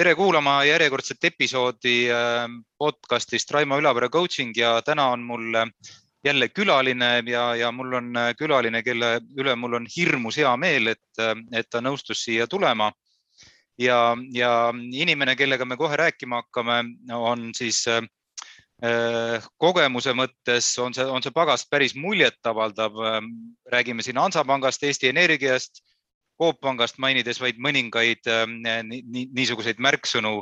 tere kuulama järjekordset episoodi podcastist Raimo Ülavere coaching ja täna on mul jälle külaline ja, ja mul on külaline, kelle üle mul on hirmus hea meel, et, et ta nõustus siia tulema. ja, ja inimene, kellega me kohe rääkima hakkame, on siis äh, kogemuse mõttes on see, on see pagast päris muljetavaldav. räägime siin Hansapangast, Eesti Energiast, Coop Pangast mainides vaid mõningaid niisuguseid märksõnu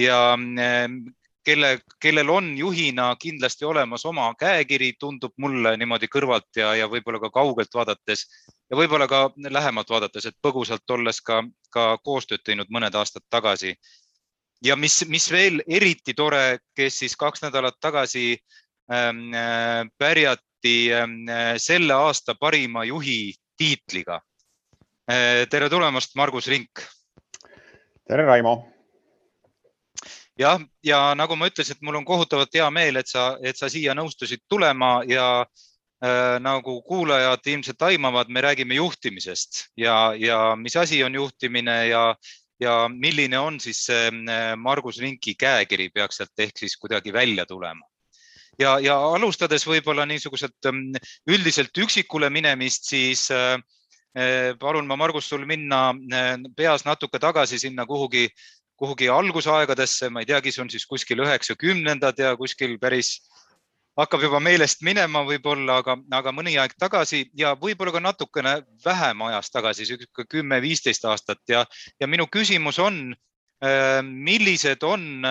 ja kelle, kellel on juhina kindlasti olemas oma käekiri, tundub mulle niimoodi kõrvalt ja, ja võib-olla ka kaugelt vaadates ja võib-olla ka lähemalt vaadates, et põgusalt olles ka, ka koostööd teinud mõned aastad tagasi ja mis, mis veel eriti tore, kes siis kaks nädalat tagasi ähm, äh, pärjati ähm, selle aasta parima juhi tiitliga äh,. Tere tulemast, Margus Rink. tere, Raimo. jah, ja nagu ma ütlesin, et mul on kohutavalt hea meel, et sa, et sa siia nõustusid tulema ja äh, nagu kuulajad ilmselt aimavad, me räägime juhtimisest ja, ja mis asi on juhtimine ja ja milline on siis see äh, Margus Rinki käekiri, peaks sealt ehk siis kuidagi välja tulema. ja, ja alustades võib-olla niisuguselt ähm, üldiselt üksikule minemist, siis palun ma, Margus, sul minna peas natuke tagasi sinna kuhugi, kuhugi algusaegadesse, ma ei teagi, see on siis kuskil üheksakümnendad ja kuskil päris hakkab juba meelest minema võib-olla, aga, aga mõni aeg tagasi ja võib-olla ka natukene vähem ajas tagasi, sihuke kümme-viisteist aastat. Ja, ja minu küsimus on, äh, millised on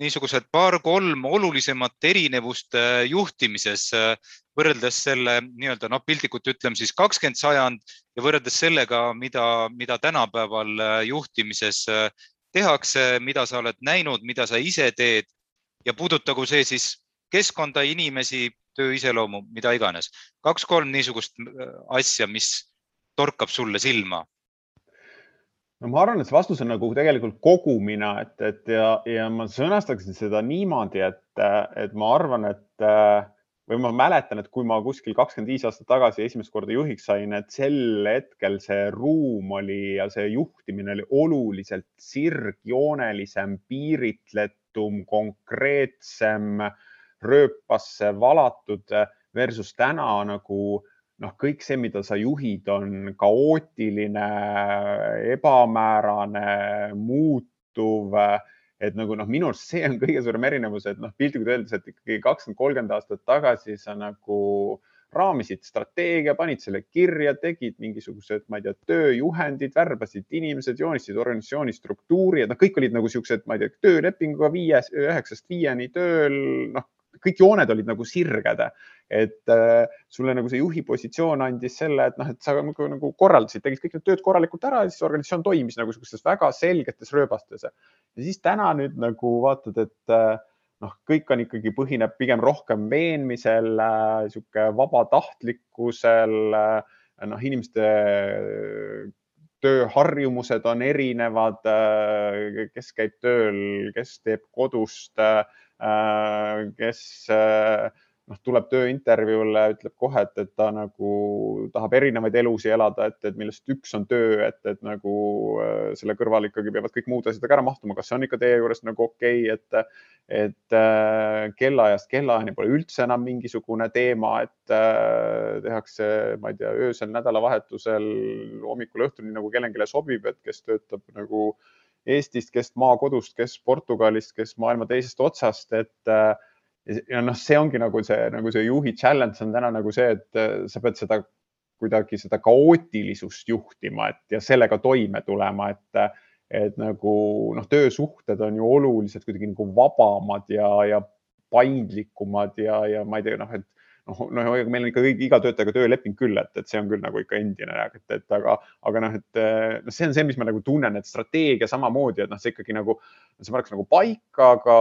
niisugused paar-kolm olulisemat erinevust äh, juhtimises võrreldes selle nii-öelda noh, piltlikult ütleme siis kakskümmend sajand ja võrreldes sellega, mida, mida tänapäeval juhtimises tehakse, mida sa oled näinud, mida sa ise teed ja puudutagu see siis keskkonda, inimesi, töö iseloomu, mida iganes. kaks-kolm niisugust äh, asja, mis torkab sulle silma? No ma arvan, et see vastus on nagu tegelikult kogumina, et, et ja, ja ma sõnastaksin seda niimoodi, et, et ma arvan, et või ma mäletan, et kui ma kuskil kakskümmend viis aastat tagasi esimest korda juhiks sain, et sel hetkel see ruum oli ja see juhtimine oli oluliselt sirgjoonelisem, piiritletum, konkreetsem rööpasse valatud versus täna nagu noh, kõik see, mida sa juhid, on kaootiline, ebamäärane, muutuv. et nagu noh, minu arust see on kõige suurem erinevus, et noh, piltlikult öeldes, et ikkagi kakskümmend, kolmkümmend aastat tagasi sa nagu raamisid strateegia, panid selle kirja, tegid mingisugused, ma ei tea, tööjuhendid, värbasid inimesed, joonistasid organisatsiooni struktuuri, et noh, kõik olid nagu siuksed, ma ei tea, töölepinguga viies, üheksast viieni tööl, noh, kõik jooned olid nagu sirged, et äh, sulle nagu see juhi positsioon andis selle, et noh, et sa nagu, nagu korraldasid, tegid kõik need tööd korralikult ära ja siis organisatsioon toimis nagu niisugustes väga selgetes rööbastes. ja siis täna nüüd nagu vaatad, et äh, noh, kõik on ikkagi, põhineb pigem rohkem veenmisel äh,, niisugune vabatahtlikkusel äh,, noh, inimeste tööharjumused on erinevad, äh, kes käib tööl, kes teeb kodust äh, Äh, kes äh, noh, tuleb tööintervjuule, ütleb kohe, et, et ta nagu tahab erinevaid elusid elada, et, et millest üks on töö, et, et nagu äh, selle kõrval ikkagi peavad kõik muud asjad ka ära mahtuma. kas see on ikka teie juures nagu okei okay,, et, et kellaajast kellaajani pole üldse enam mingisugune teema, et tehakse, ma ei tea, öösel, nädalavahetusel, hommikul, õhtuni nagu kellelegi sobib, et kes töötab nagu äh, Eestist, kes maakodust, kes Portugalist, kes maailma teisest otsast, et äh, ja noh, see ongi nagu see, nagu see juhi challenge on täna nagu see, et äh, sa pead seda kuidagi seda kaootilisust juhtima, et ja sellega toime tulema, et, et nagu noh, töösuhted on ju oluliselt kuidagi nagu vabamad ja, ja paindlikumad ja, ja ma ei tea, noh, et noh, noh, meil on ikka kõik, iga töötajaga tööleping küll, et, et see on küll nagu ikka endine, et, et aga, aga noh, et noh, see on see, mis ma nagu tunnen, et strateegia samamoodi, et noh, see ikkagi nagu, see pannakse nagu paika, aga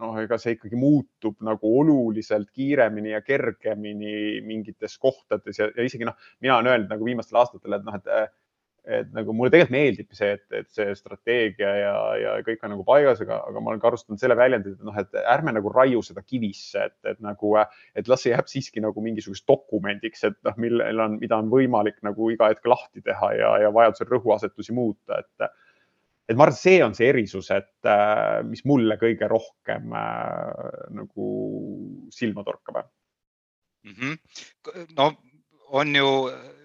noh, ega see ikkagi muutub nagu oluliselt kiiremini ja kergemini mingites kohtades ja, ja isegi noh, mina olen öelnud nagu viimastel aastatel, et noh, et et nagu mulle tegelikult meeldib see, et, et see strateegia ja, ja kõik on nagu paigas, aga, aga ma olen kasutanud selle väljendit, et noh, et ärme nagu raiu seda kivisse, et, et nagu, et las see jääb siiski nagu mingisuguseks dokumendiks, et noh, millel on, mida on võimalik nagu iga hetk lahti teha ja, ja vajadusel rõhuasetusi muuta, et et ma arvan, see on see erisus, et mis mulle kõige rohkem äh, nagu silma torkab mm. -hmm. no on ju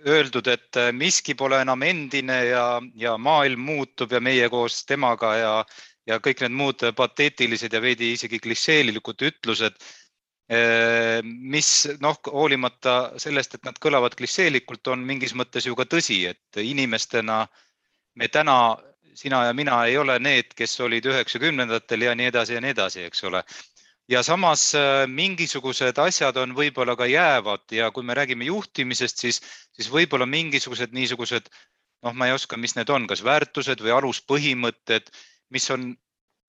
öeldud, et miski pole enam endine ja, ja maailm muutub ja meie koos temaga ja, ja kõik need muud pateetilised ja veidi isegi klišeelikud ütlused mis noh, hoolimata sellest, et nad kõlavad klišeelikult, on mingis mõttes ju ka tõsi, et inimestena me täna sina ja mina ei ole need, kes olid üheksakümnendatel ja nii edasi ja nii edasi, eks ole. Ja samas äh, mingisugused asjad on võib-olla ka jäävad ja kui me räägime juhtimisest, siis, siis võib-olla mingisugused niisugused noh, ma ei oska, mis need on, kas väärtused või aluspõhimõtted, mis on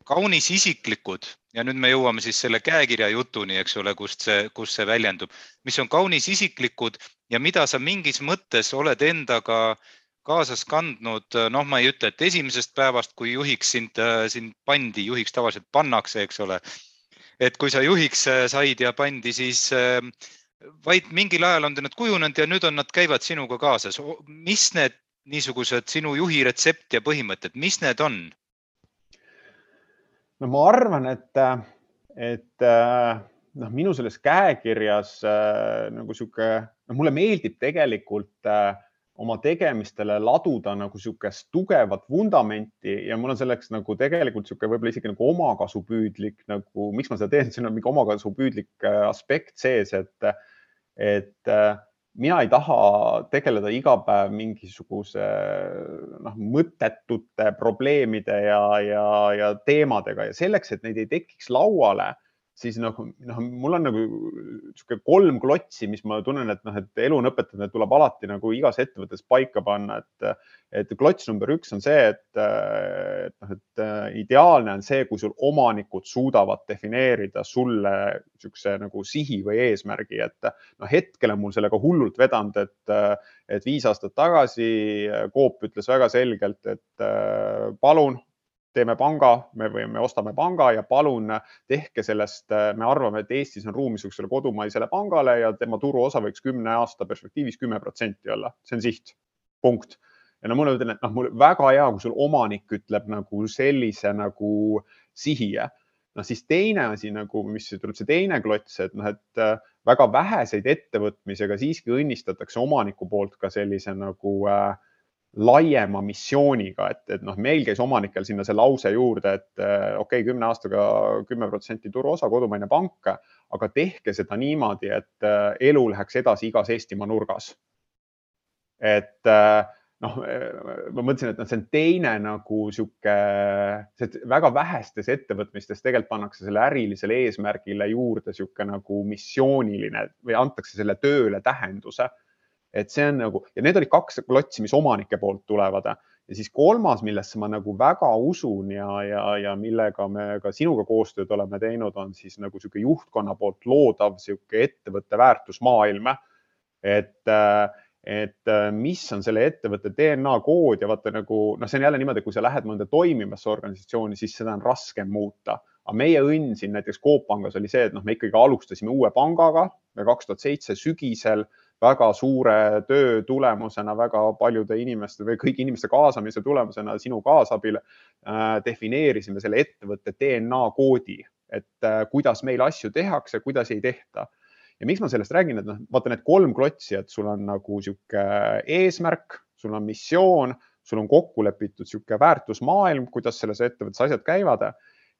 kaunis isiklikud ja nüüd me jõuame siis selle käekirja jutuni, eks ole, kust see, kus see väljendub, mis on kaunis isiklikud ja mida sa mingis mõttes oled endaga äh, kaasas kandnud, noh, ma ei ütle, et esimesest päevast, kui juhiks sind, sind pandi, juhiks tavaliselt pannakse, eks ole. Et kui sa juhiks said ja pandi, siis vaid mingil ajal on nad kujunenud ja nüüd on nad, käivad sinuga kaasas. mis need niisugused sinu juhi retsept ja põhimõtted, mis need on? no ma arvan, et, et noh, minu selles käekirjas nagu sihuke, no mulle meeldib tegelikult äh, oma tegemistele laduda nagu niisugust tugevat vundamenti ja mul on selleks nagu tegelikult niisugune võib-olla isegi nagu omakasupüüdlik nagu, miks ma seda teen, siin on mingi omakasupüüdlik äh, aspekt sees, et, et äh, mina ei taha tegeleda iga päev mingisuguse noh, mõttetute probleemide ja, ja, ja teemadega ja selleks, et neid ei tekiks lauale siis noh, noh, mul on nagu niisugune kolm klotsi, mis ma tunnen, et noh, et elu on õpetanud, et tuleb alati nagu igas ettevõttes paika panna, et, et klots number üks on see, et, et noh, et ideaalne on see, kui sul omanikud suudavad defineerida sulle niisuguse nagu sihi või eesmärgi, et noh, hetkel on mul sellega hullult vedanud, et, et viis aastat tagasi Coop ütles väga selgelt, et palun teeme panga, me võime, ostame panga ja palun tehke sellest, me arvame, et Eestis on ruumi niisugusele kodumaisele pangale ja tema turuosa võiks kümne aasta perspektiivis kümme protsenti olla, see on siht, punkt. ja no mulle ütlen, et noh, mul väga hea, kui sul omanik ütleb nagu sellise nagu sihi. Noh, siis teine asi nagu, mis tuleb see teine klots, et noh, et väga väheseid ettevõtmisi, aga siiski õnnistatakse omaniku poolt ka sellise nagu äh, laiema missiooniga, et, et noh, meil käis omanikel sinna see lause juurde, et äh, okei okay,, kümne aastaga kümme protsenti turuosa, kodumaine pank, aga tehke seda niimoodi, et äh, elu läheks edasi igas Eestimaa nurgas. et äh, noh, ma mõtlesin, et noh, see on teine nagu sihuke, väga vähestes ettevõtmistes tegelikult pannakse selle ärilisele eesmärgile juurde sihuke nagu missiooniline või antakse selle tööle tähenduse et see on nagu ja need olid kaks klotsi, mis omanike poolt tulevad ja siis kolmas, millesse ma nagu väga usun ja, ja, ja millega me ka sinuga koostööd oleme teinud, on siis nagu niisugune juhtkonna poolt loodav niisugune ettevõtte väärtusmaailm. et, et mis on selle ettevõtte DNA kood ja vaata nagu noh, see on jälle niimoodi, kui sa lähed mõnda toimivasse organisatsiooni, siis seda on raskem muuta aga meie õnn siin näiteks Coop Pangas oli see, et noh, me ikkagi alustasime uue pangaga kaks tuhat seitse sügisel väga suure töö tulemusena, väga paljude inimeste või kõigi inimeste kaasamise tulemusena sinu kaasabil äh, defineerisime selle ettevõtte DNA koodi, et äh, kuidas meil asju tehakse, kuidas ei tehta. ja miks ma sellest räägin, et noh, vaata need kolm klotsi, et sul on nagu sihuke eesmärk, sul on missioon, sul on kokku lepitud sihuke väärtusmaailm, kuidas selles ettevõttes asjad käivad.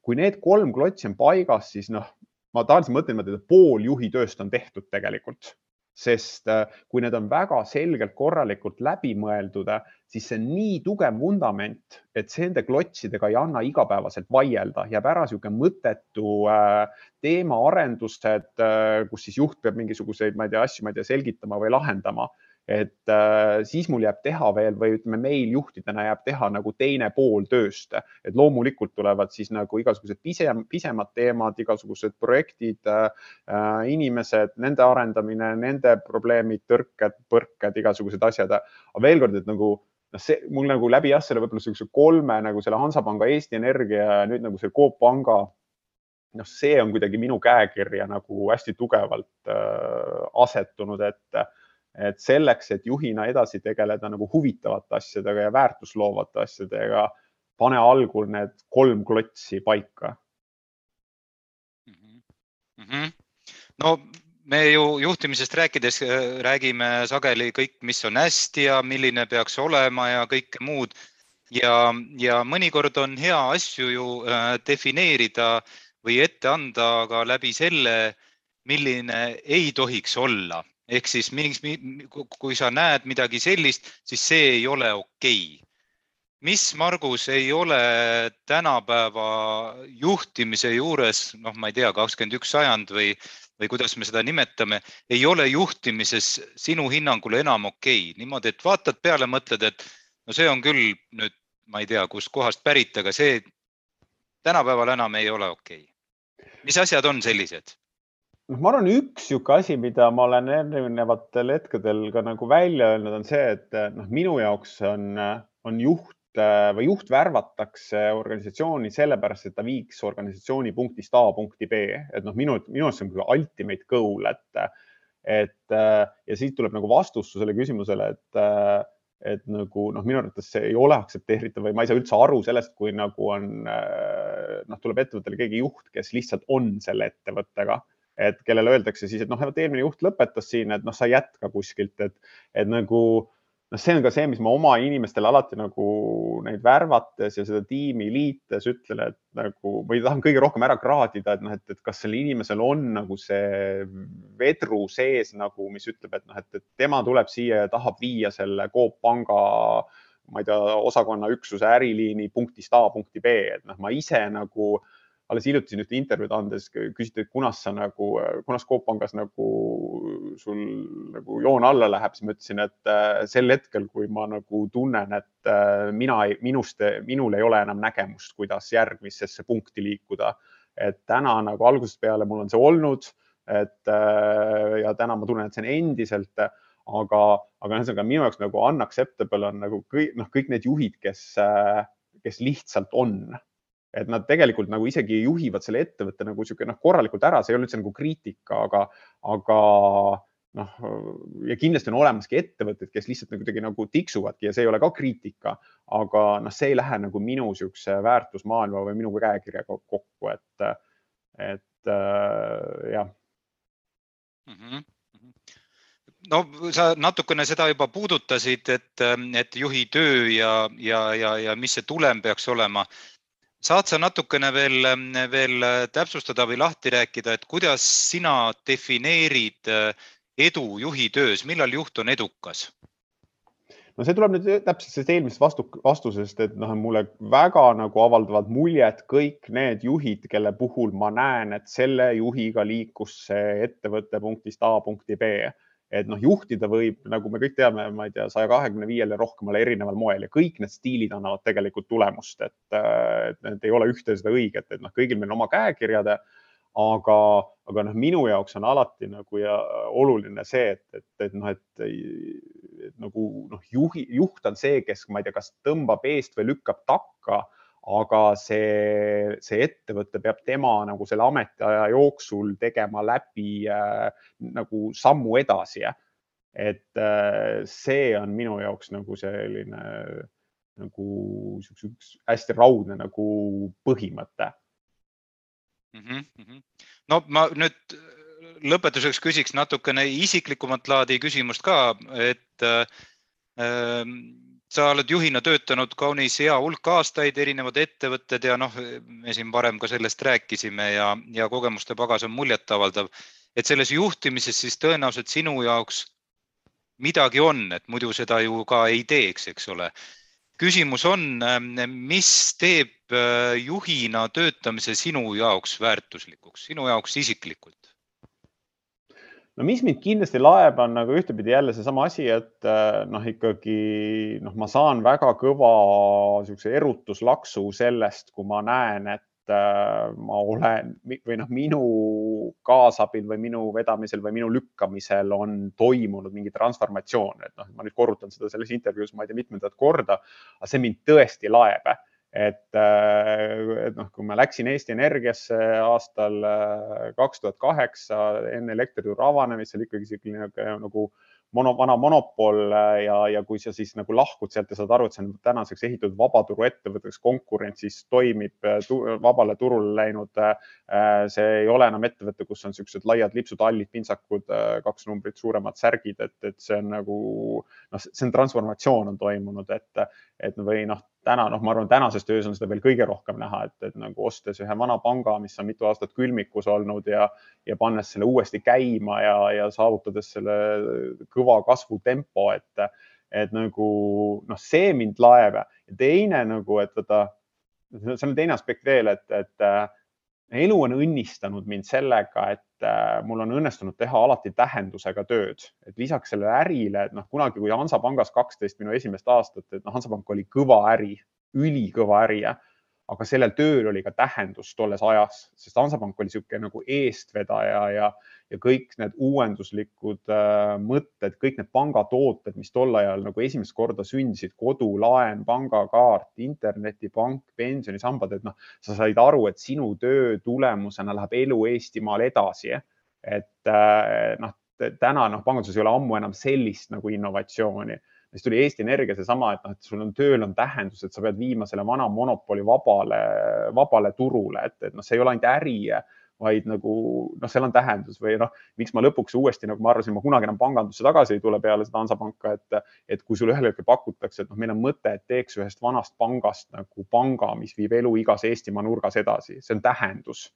kui need kolm klotsi on paigas, siis noh, ma tavaliselt mõtlen et pool juhi tööst on tehtud tegelikult sest äh, kui need on väga selgelt korralikult läbi mõeldud, äh, siis see on nii tugev vundament, et nende klotsidega ei anna igapäevaselt vaielda, jääb ära niisugune mõttetu äh, teemaarendused, kus siis juht peab mingisuguseid, ma ei tea, asju, ma ei tea, selgitama või lahendama et äh, siis mul jääb teha veel või ütleme, meil juhtidena jääb teha nagu teine pool tööst, et loomulikult tulevad siis nagu igasugused pisem, pisemad teemad, igasugused projektid äh,, inimesed, nende arendamine, nende probleemid, tõrked, põrked, igasugused asjad. aga veel kord, et nagu noh, see mul nagu läbi jah, selle võib-olla niisuguse kolme nagu selle Hansapanga, Eesti Energia ja nüüd nagu selle Coop Panga noh, see on kuidagi minu käekirja nagu hästi tugevalt äh, asetunud, et äh, et selleks, et juhina edasi tegeleda nagu huvitavate asjadega ja väärtusloovate asjadega, pane algul need kolm klotsi paika mm. -hmm. no me ju juhtimisest rääkides äh, räägime sageli kõik, mis on hästi ja milline peaks olema ja kõike muud. ja, ja mõnikord on hea asju ju äh, defineerida või ette anda ka läbi selle, milline ei tohiks olla. Ehk siis kui sa näed midagi sellist, siis see ei ole okei okay mis, Margus, ei ole tänapäeva juhtimise juures, noh, ma ei tea, kakskümmend üks sajand või, või kuidas me seda nimetame, ei ole juhtimises sinu hinnangul enam okei okay., niimoodi, et vaatad peale, mõtled, et no see on küll nüüd, ma ei tea, kustkohast pärit, aga see tänapäeval enam ei ole okei okay.. mis asjad on sellised? Noh, ma arvan, üks niisugune asi, mida ma olen erinevatel hetkedel ka nagu välja öelnud, on see, et noh, minu jaoks on, on juht või juht värvatakse organisatsiooni sellepärast, et ta viiks organisatsiooni punktist A punkti B, et noh, minu, minu arust see on ultimate goal, et, et ja siit tuleb nagu vastus sellele küsimusele, et, et nagu noh, minu arvates see ei ole aktsepteeritav või ma ei saa üldse aru sellest, kui nagu on noh, tuleb ettevõttele keegi juht, kes lihtsalt on selle ettevõttega et kellele öeldakse siis, et noh, vot eelmine juht lõpetas siin, et noh, sa jätka kuskilt, et, et nagu noh, see on ka see, mis ma oma inimestele alati nagu neid värvates ja seda tiimi liites ütlen, et nagu või tahan kõige rohkem ära kraadida, et noh, et, et kas sel inimesel on nagu see vedru sees nagu, mis ütleb, et noh, et tema tuleb siia ja tahab viia selle Coop Panga ma ei tea, osakonna üksuse äriliini punktist A punkti B, et noh, ma ise nagu äh, alles hiljuti siin ühte intervjuud andes küsiti, et kunas sa nagu, kunas Coop Pangas nagu sul nagu joon alla läheb, siis ma ütlesin, et äh, sel hetkel, kui ma nagu tunnen, et äh, mina, minust, minul ei ole enam nägemust, kuidas järgmisesse punkti liikuda. et täna nagu algusest peale mul on see olnud, et äh, ja täna ma tunnen, et see on endiselt, aga, aga ühesõnaga minu jaoks nagu unacceptable on nagu kõik, noh, kõik need juhid, kes, kes lihtsalt on et nad tegelikult nagu isegi juhivad selle ettevõtte nagu sihuke noh, korralikult ära, see ei ole üldse nagu kriitika, aga, aga noh, ja kindlasti on olemaski ettevõtted, kes lihtsalt nagu kuidagi nagu tiksuvadki ja see ei ole ka kriitika, aga noh, see ei lähe nagu minu niisuguse väärtusmaailma või minu käekirjaga kokku, et, et äh, jah mm. -hmm no sa natukene seda juba puudutasid, et, et juhi töö ja, ja, ja, ja mis see tulem peaks olema saad sa natukene veel, veel täpsustada või lahti rääkida, et kuidas sina defineerid eh, edu juhi töös, millal juht on edukas? no see tuleb nüüd täpselt sellest eelmisest vastu, vastusest, et noh, mulle väga nagu avaldavad muljet kõik need juhid, kelle puhul ma näen, et selle juhiga liikus see ettevõte punktist A punkti B et noh, juhtida võib, nagu me kõik teame, ma ei tea, saja kahekümne viiele rohkemale erineval moel ja kõik need stiilid annavad tegelikult tulemust, et, et need ei ole ühte seda õiget, et noh, kõigil meil on oma käekirjad, aga, aga noh, minu jaoks on alati nagu ja oluline see, et, et, et noh, et, nagu noh, juhi, juht on see, kes, ma ei tea, kas tõmbab eest või lükkab takka aga see, see ettevõte peab tema nagu selle ametiaja jooksul tegema läbi äh, nagu sammu edasi. et äh, see on minu jaoks nagu selline nagu siukse üks hästi raudne nagu põhimõte mm. -hmm. no ma nüüd lõpetuseks küsiks natukene isiklikumat laadi küsimust ka, et äh, sa oled juhina töötanud kaunis hea hulk aastaid, erinevad ettevõtted ja noh, me siin varem ka sellest rääkisime ja, ja kogemuste pagas on muljetavaldav. et selles juhtimises siis tõenäoliselt sinu jaoks midagi on, et muidu seda ju ka ei teeks, eks ole. küsimus on, mis teeb äh, juhina töötamise sinu jaoks väärtuslikuks, sinu jaoks isiklikult? No mis mind kindlasti laeb, on nagu ühtepidi jälle seesama asi, et äh, noh, ikkagi noh, ma saan väga kõva niisuguse erutuslaksu sellest, kui ma näen, et äh, ma olen või noh, minu kaasabil või minu vedamisel või minu lükkamisel on toimunud mingi transformatsioon, et noh, ma nüüd korrutan seda selles intervjuus, ma ei tea, mitmendat korda, aga see mind tõesti laeb et, äh, et noh, kui ma läksin Eesti Energiasse aastal äh, kaks tuhat kaheksa enne elektrituru avanemist, see oli ikkagi selline nagu mono, vana monopol ja, ja kui sa siis nagu lahkud sealt ja saad aru, et see on tänaseks ehitatud vabaturu ettevõtteks, konkurentsis toimib tu, vabale turule läinud. see ei ole enam ettevõte, kus on niisugused laiad lipsutallid, pintsakud, kaks numbrit suuremad särgid, et, et see on nagu noh, see on transformatsioon on toimunud, et, et või noh, täna, noh, ma arvan, tänases töös on seda veel kõige rohkem näha, et, et nagu ostes ühe vana panga, mis on mitu aastat külmikus olnud ja, ja pannes selle uuesti käima ja, ja saavutades selle kõva kasvutempo, et, et nagu noh, see mind laeb. Ja teine nagu, et vaata, seal on teine aspekt veel, et, et elu on õnnistanud mind sellega, et mul on õnnestunud teha alati tähendusega tööd, et lisaks sellele ärile, et noh, kunagi, kui Hansapangas kaksteist minu esimest aastat, et noh, Hansapank oli kõva äri, ülikõva äri aga sellel tööl oli ka tähendus tolles ajas, sest Hansapank oli niisugune nagu eestvedaja ja, ja kõik need uuenduslikud äh, mõtted, kõik need pangatooted, mis tol ajal nagu esimest korda sündisid, kodulaen, pangakaart, internetipank, pensionisambad, et noh, sa said aru, et sinu töö tulemusena läheb elu Eestimaal edasi. et äh, noh, täna noh, panganduses ei ole ammu enam sellist nagu innovatsiooni siis tuli Eesti Energia seesama, et noh, et sul on tööl on tähendus, et sa pead viima selle vana monopoli vabale, vabale turule, et, et noh, see ei ole ainult äri, vaid nagu noh, seal on tähendus või noh, miks ma lõpuks uuesti nagu ma arvasin, ma kunagi enam pangandusse tagasi ei tule peale seda Hansapanka, et, et kui sulle ühel hetkel pakutakse, et noh, meil on mõte, et teeks ühest vanast pangast nagu panga, mis viib elu igas Eestimaa nurgas edasi, see on tähendus.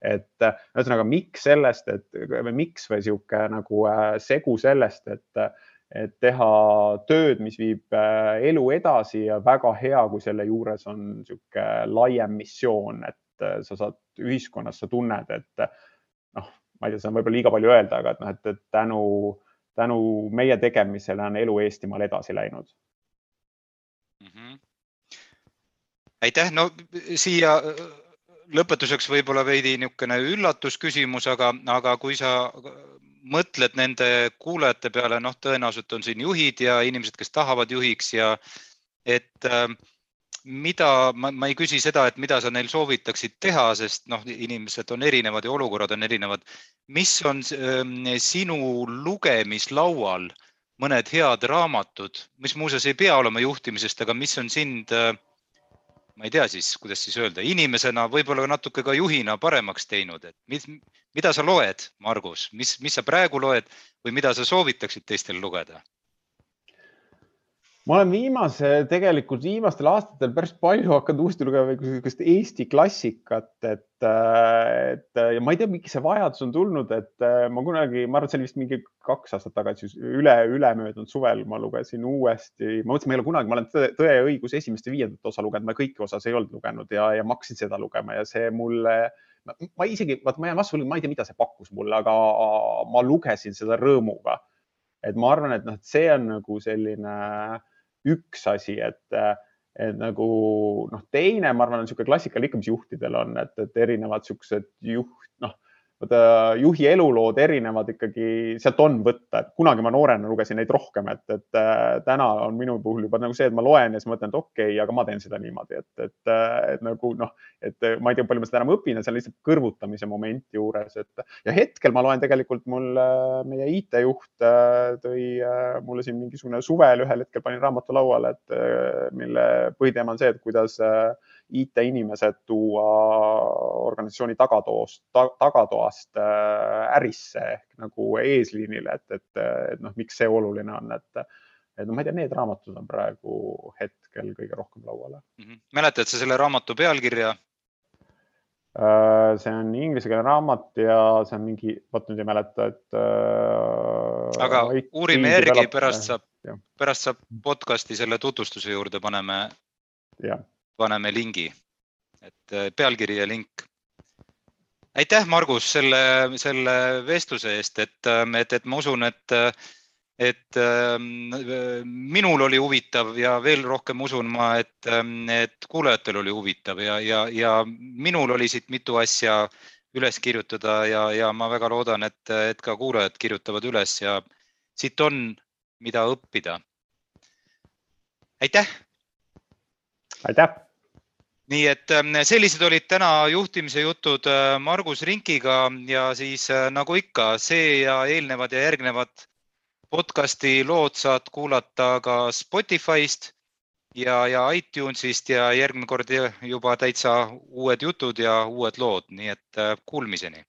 Et ühesõnaga, miks sellest, et või miks või sihuke nagu äh, segu sellest, et et teha tööd, mis viib äh, elu edasi ja väga hea, kui selle juures on niisugune laiem missioon, et äh, sa saad ühiskonnas, sa tunned, et noh, ma ei tea, see on võib-olla liiga palju öelda, aga et noh, et, tänu, tänu meie tegemisele on elu Eestimaal edasi läinud mm. -hmm. aitäh, no siia äh, lõpetuseks võib-olla veidi niisugune üllatusküsimus, aga, aga kui sa mõtled nende kuulajate peale, noh, tõenäoliselt on siin juhid ja inimesed, kes tahavad juhiks ja et äh, mida, ma ei küsi seda, et mida sa neil soovitaksid teha, sest noh, inimesed on erinevad ja olukorrad on erinevad. mis on äh, sinu lugemislaual mõned head raamatud, mis muuseas ei pea olema juhtimisest, aga mis on sind äh, ma ei tea siis, kuidas siis öelda, inimesena, võib-olla natuke ka juhina paremaks teinud, et mis, mida sa loed, Margus, mis, mis sa praegu loed või mida sa soovitaksid teistel lugeda? Ma olen viimase, tegelikult viimastel aastatel päris palju hakanud uuesti lugema niisugust Eesti klassikat, et, et ja ma ei tea, miks see vajadus on tulnud, et ma kunagi, ma arvan, et see oli vist mingi kaks aastat tagasi, üle, ülemöödunud suvel ma lugesin uuesti, ma mõtlesin, ma ei ole kunagi, ma olen Tõe ja õigus esimest ja viiendat osa lugenud, ma kõiki osas ei olnud lugenud ja, ja ma hakkasin seda lugema ja see mulle ma isegi, vaata, ma jään vastu, ma ei tea, mida see pakkus mulle, aga ma lugesin seda rõõmuga. et ma arvan, et noh, et see on nagu selline äh, üks asi, et, et nagu noh, teine, ma arvan, on niisugune klassikaline ikka, mis juhtidel on, et, et erinevad niisugused juht, noh vaata juhi elulood erinevad ikkagi, sealt on võtta, et kunagi ma noorena lugesin neid rohkem, et, et äh, täna on minu puhul juba nagu see, et ma loen ja siis mõtlen, et okei okay,, aga ma teen seda niimoodi, et, et, äh, et nagu noh, et ma ei tea, palju ma seda enam õpin see on lihtsalt kõrvutamise moment juures, et ja hetkel ma loen tegelikult mul äh, meie IT-juht tõi mulle siin mingisugune suvel ühel hetkel panin raamatu lauale, et mille põhiteema on see, et kuidas IT-inimesed tuua organisatsiooni tagatoost ta,, tagatoast äh, ärisse ehk nagu eesliinile, et, et, et noh, miks see oluline on, et, et no ma ei tea, need raamatud on praegu hetkel kõige rohkem lauale mm. -hmm. mäletad sa selle raamatu pealkirja? Äh, see on inglisekeelne raamat ja see on mingi, vot nüüd ei mäleta, et äh,. aga uurime järgi, pärast saab, pärast saab podcast'i selle tutvustuse juurde paneme. jah paneme lingi, et äh, pealkiri ja link. aitäh, Margus, selle, selle vestluse eest, et, ähm, et, et ma usun, et, et ähm, minul oli huvitav ja veel rohkem usun ma, et, ähm, et kuulajatel oli huvitav ja, ja, ja minul oli siit mitu asja üles kirjutada ja, ja ma väga loodan, et, et ka kuulajad kirjutavad üles ja siit on, mida õppida. aitäh. aitäh nii et ähm, sellised olid täna juhtimise jutud äh, Margus Rinkiga ja siis äh, nagu ikka, see ja eelnevad ja järgnevad podcasti lood saad kuulata ka Spotify'st ja, ja iTunes'ist ja järgmine kord juba täitsa uued jutud ja uued lood, nii et kuulmiseni